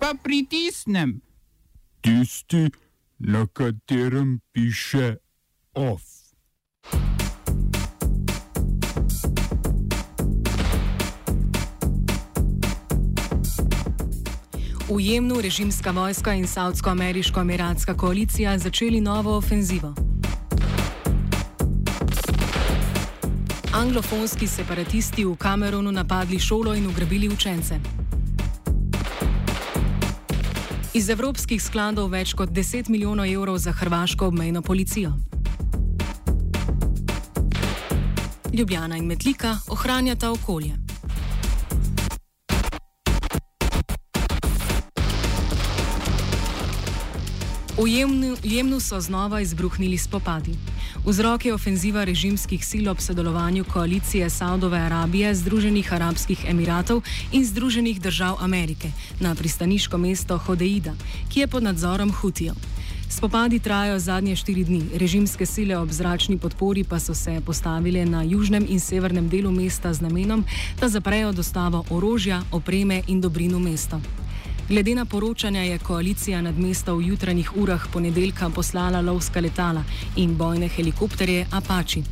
pa pritisnem? Tisti, na katerem piše OF. V Jemnu režimska vojska in Saudsko-ameriško-emiratska koalicija začeli novo ofenzivo. Anglofonski separatisti v Kamerunu napadli šolo in ugrabili učence. Iz evropskih skladov več kot 10 milijonov evrov za hrvaško obmejno policijo. Ljubljana in Metlika ohranjata okolje. V Jemnu, Jemnu so znova izbruhnili spopadi. Vzrok je ofenziva režimskih sil ob sodelovanju koalicije Saudove Arabije, Združenih arabskih emiratov in Združenih držav Amerike na pristaniško mesto Hodeida, ki je pod nadzorom Hutijev. Spopadi trajajo zadnje štiri dni, režimske sile ob zračni podpori pa so se postavile na južnem in severnem delu mesta z namenom, da zaprejo dostavo orožja, opreme in dobrino mesta. Glede na poročanja je koalicija nad mesto v jutranjih urah ponedeljka poslala lovska letala in bojne helikopterje Apache.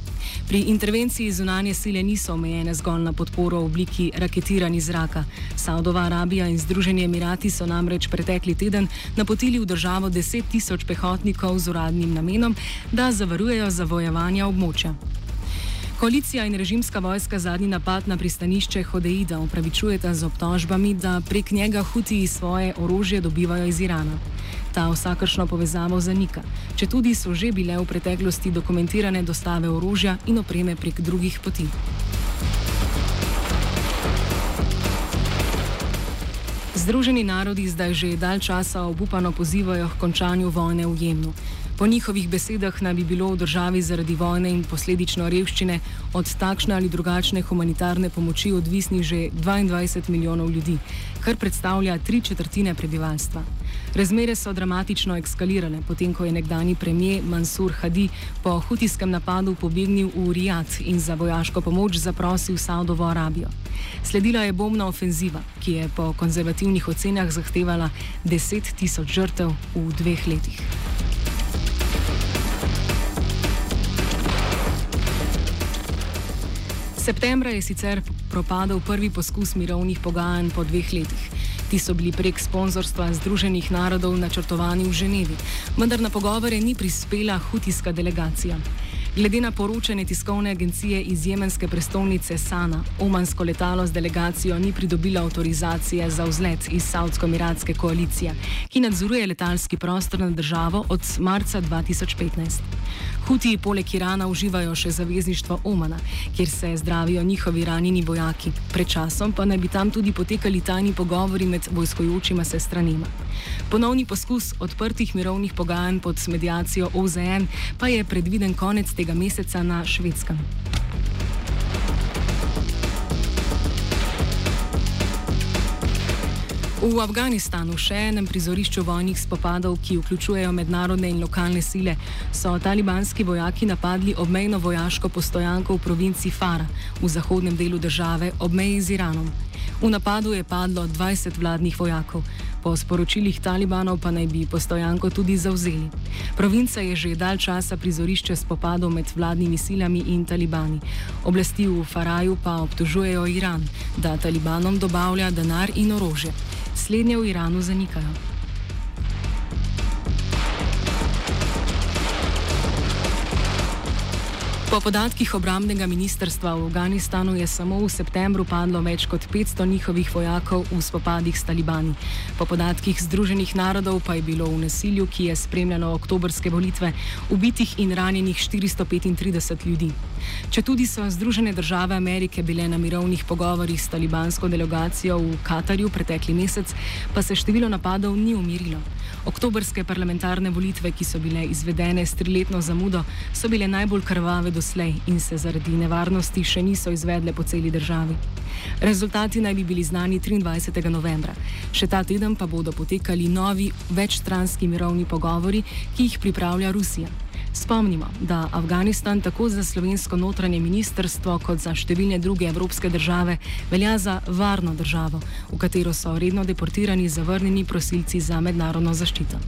Pri intervenciji zunanje sile niso omejene zgolj na podporo v obliki raketiranja zraka. Saudova Arabija in Združeni Emirati so namreč pretekli teden napotili v državo 10 tisoč pehotnikov z uradnim namenom, da zavarujejo zavojevanja območja. Koalicija in režimska vojska zadnji napad na pristanišče Hodeida upravičujeta z obtožbami, da prek njega Hutiji svoje orožje dobivajo iz Irana. Ta vsakršno povezavo zanika, če tudi so že bile v preteklosti dokumentirane dostave orožja in opreme prek drugih poti. Združeni narodi zdaj že dalj časa obupano pozivajo k končanju vojne v Jemnu. Po njihovih besedah naj bi bilo v državi zaradi vojne in posledično revščine od takšne ali drugačne humanitarne pomoči odvisni že 22 milijonov ljudi, kar predstavlja tri četrtine prebivalstva. Razmere so dramatično eskalirale, potem ko je nekdani premijer Mansur Hadi po hutijskem napadu pobegnil v Rijad in za vojaško pomoč zaprosil Saudovo Arabijo. Sledila je bombna ofenziva, ki je po konzervativnih ocenah zahtevala 10 tisoč žrtev v dveh letih. Septembra je sicer propadel prvi poskus mirovnih pogajanj po dveh letih. Ti so bili prek sponzorstva Združenih narodov načrtovani v Ženevi, vendar na pogovore ni prispela hutijska delegacija. Glede na poročanje tiskovne agencije iz jemenske prestolnice Sana, omansko letalo z delegacijo ni pridobilo avtorizacije za vzlet iz Saudsko-Miratske koalicije, ki nadzoruje letalski prostor nad državo od marca 2015. Hutiji poleg Irana uživajo še zavezništvo Omana, kjer se zdravijo njihovi ranjeni vojaki. Pred časom pa naj bi tam tudi potekali tajni pogovori med vojskojočima se stranima. Ponovni poskus odprtih mirovnih pogajanj pod medijacijo OZN pa je predviden konec tega meseca na švedskem. V Afganistanu, še enem prizorišču vojnih spopadov, ki vključujejo mednarodne in lokalne sile, so talibanski vojaki napadli obmejno vojaško postojanko v provinci Fara v zahodnem delu države ob meji z Iranom. V napadu je padlo 20 vladnih vojakov. Po sporočilih talibanov pa naj bi postojanko tudi zauzeli. Provinca je že dalj časa prizorišče spopadov med vladnimi silami in talibani. Oblasti v Faraju pa obtožujejo Iran, da talibanom dobavlja denar in orožje. Slednje v Iranu zanikajo. Po podatkih obramnega ministrstva v Afganistanu je samo v septembru padlo več kot 500 njihovih vojakov v spopadih s talibani. Po podatkih Združenih narodov pa je bilo v nasilju, ki je spremljalo oktobrske volitve, ubitih in ranjenih 435 ljudi. Če tudi so Združene države Amerike bile na mirovnih pogovorih s talibansko delegacijo v Katarju pretekli mesec, pa se število napadov ni umirilo. Oktobrske parlamentarne volitve, ki so bile izvedene s triletno zamudo, so bile najbolj krvave doslej in se zaradi nevarnosti še niso izvedle po celi državi. Rezultati naj bi bili znani 23. novembra. Še ta teden pa bodo potekali novi večstranski mirovni pogovori, ki jih pripravlja Rusija. Spomnimo, da Afganistan tako za slovensko notranje ministrstvo kot za številne druge evropske države velja za varno državo, v katero so redno deportirani zavrnjeni prosilci za mednarodno zaščito.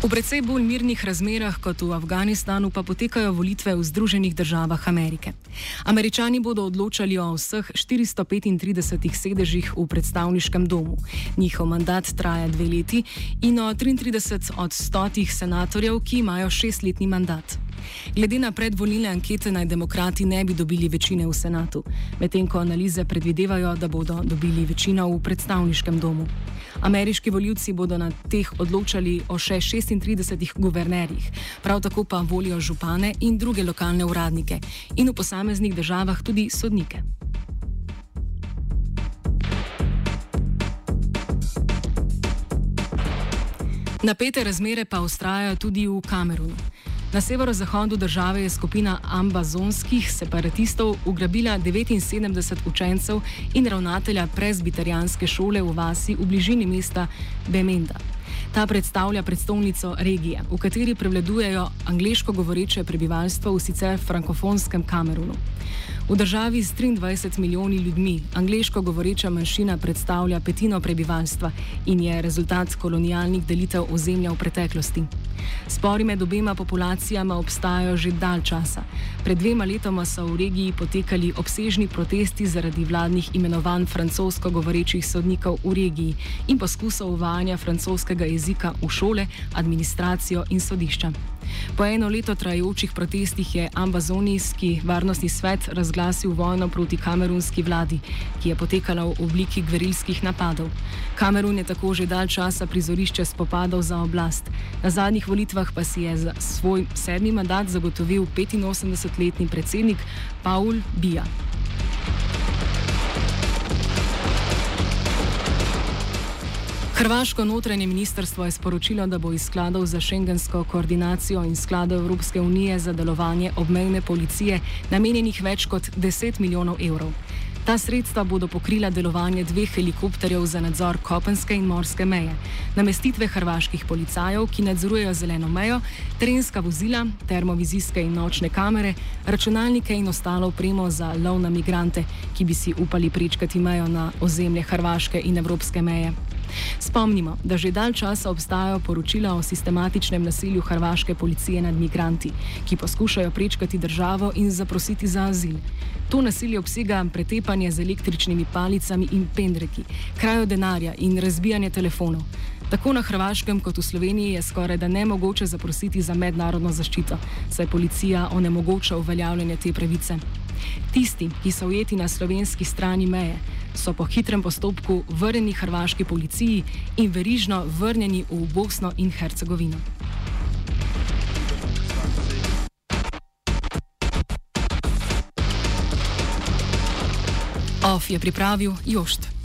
V precej bolj mirnih razmerah kot v Afganistanu pa potekajo volitve v Združenih državah Amerike. Američani bodo odločali o vseh 435 sedežih v predstavniškem domu. Njihov mandat traja dve leti in o 33 od 100 senatorjev, ki imajo šestletni mandat. Glede na predvolilne ankete naj demokrati ne bi dobili večine v senatu, medtem ko analize predvidevajo, da bodo dobili večino v predstavniškem domu. Ameriški voljivci bodo na teh odločali o še 36 guvernerjih, prav tako pa volijo župane in druge lokalne uradnike in v posameznih državah tudi sodnike. Napete razmere pa ustrajajo tudi v Kamerunu. Na severozahodu države je skupina ambazonskih separatistov ugrabila 79 učencev in ravnatelja prezbiterijanske šole v vasi v bližini mesta Bemenda. Ta predstavlja predstavnico regije, v kateri prevladujejo angliško govoreče prebivalstvo v sicer frankofonskem Kamerunu. V državi z 23 milijoni ljudmi angliško govoreča manjšina predstavlja petino prebivalstva in je rezultat kolonialnih delitev ozemlja v preteklosti. Spori med obema populacijama obstajajo že dalj časa. Pred dvema letoma so v regiji potekali obsežni protesti zaradi vladnih imenovanj francosko govorečih sodnikov v regiji in poskusov uvajanja francoskega jezika v šole, administracijo in sodišča. Po eno leto trajajočih protestih je ambazonijski varnostni svet razglasil vojno proti kamerunski vladi, ki je potekala v obliki gverilskih napadov. Kamerun je tako že dalj časa prizorišče spopadov za oblast. Na zadnjih volitvah pa si je za svoj sedmi mandat zagotovil 85-letni predsednik Paul Bija. Hrvaško notranje ministrstvo je sporočilo, da bo iz skladov za šengensko koordinacijo in skladov Evropske unije za delovanje obmejne policije namenjenih več kot 10 milijonov evrov. Ta sredstva bodo pokrila delovanje dveh helikopterjev za nadzor kopenske in morske meje, namestitve hrvaških policajev, ki nadzorujejo zeleno mejo, terenska vozila, termovizijske in nočne kamere, računalnike in ostalo opremo za lov na migrante, ki bi si upali prečkati mejo na ozemlje hrvaške in evropske meje. Spomnimo, da že dalj časa obstajajo poročila o sistematičnem nasilju hrvaške policije nad migranti, ki poskušajo prečkati državo in zaprositi za azil. To nasilje obsega pretepanje z električnimi palicami in pendreki, krajo denarja in razbijanje telefonov. Tako na Hrvaškem kot v Sloveniji je skoraj da nemogoče zaprositi za mednarodno zaščito, saj policija onemogoča uveljavljanje te pravice. Tisti, ki so ujeti na slovenski strani meje, so po hitrem postopku vrnjeni hrvaški policiji in verižno vrnjeni v Bosno in Hercegovino. OF je pripravil Jošt.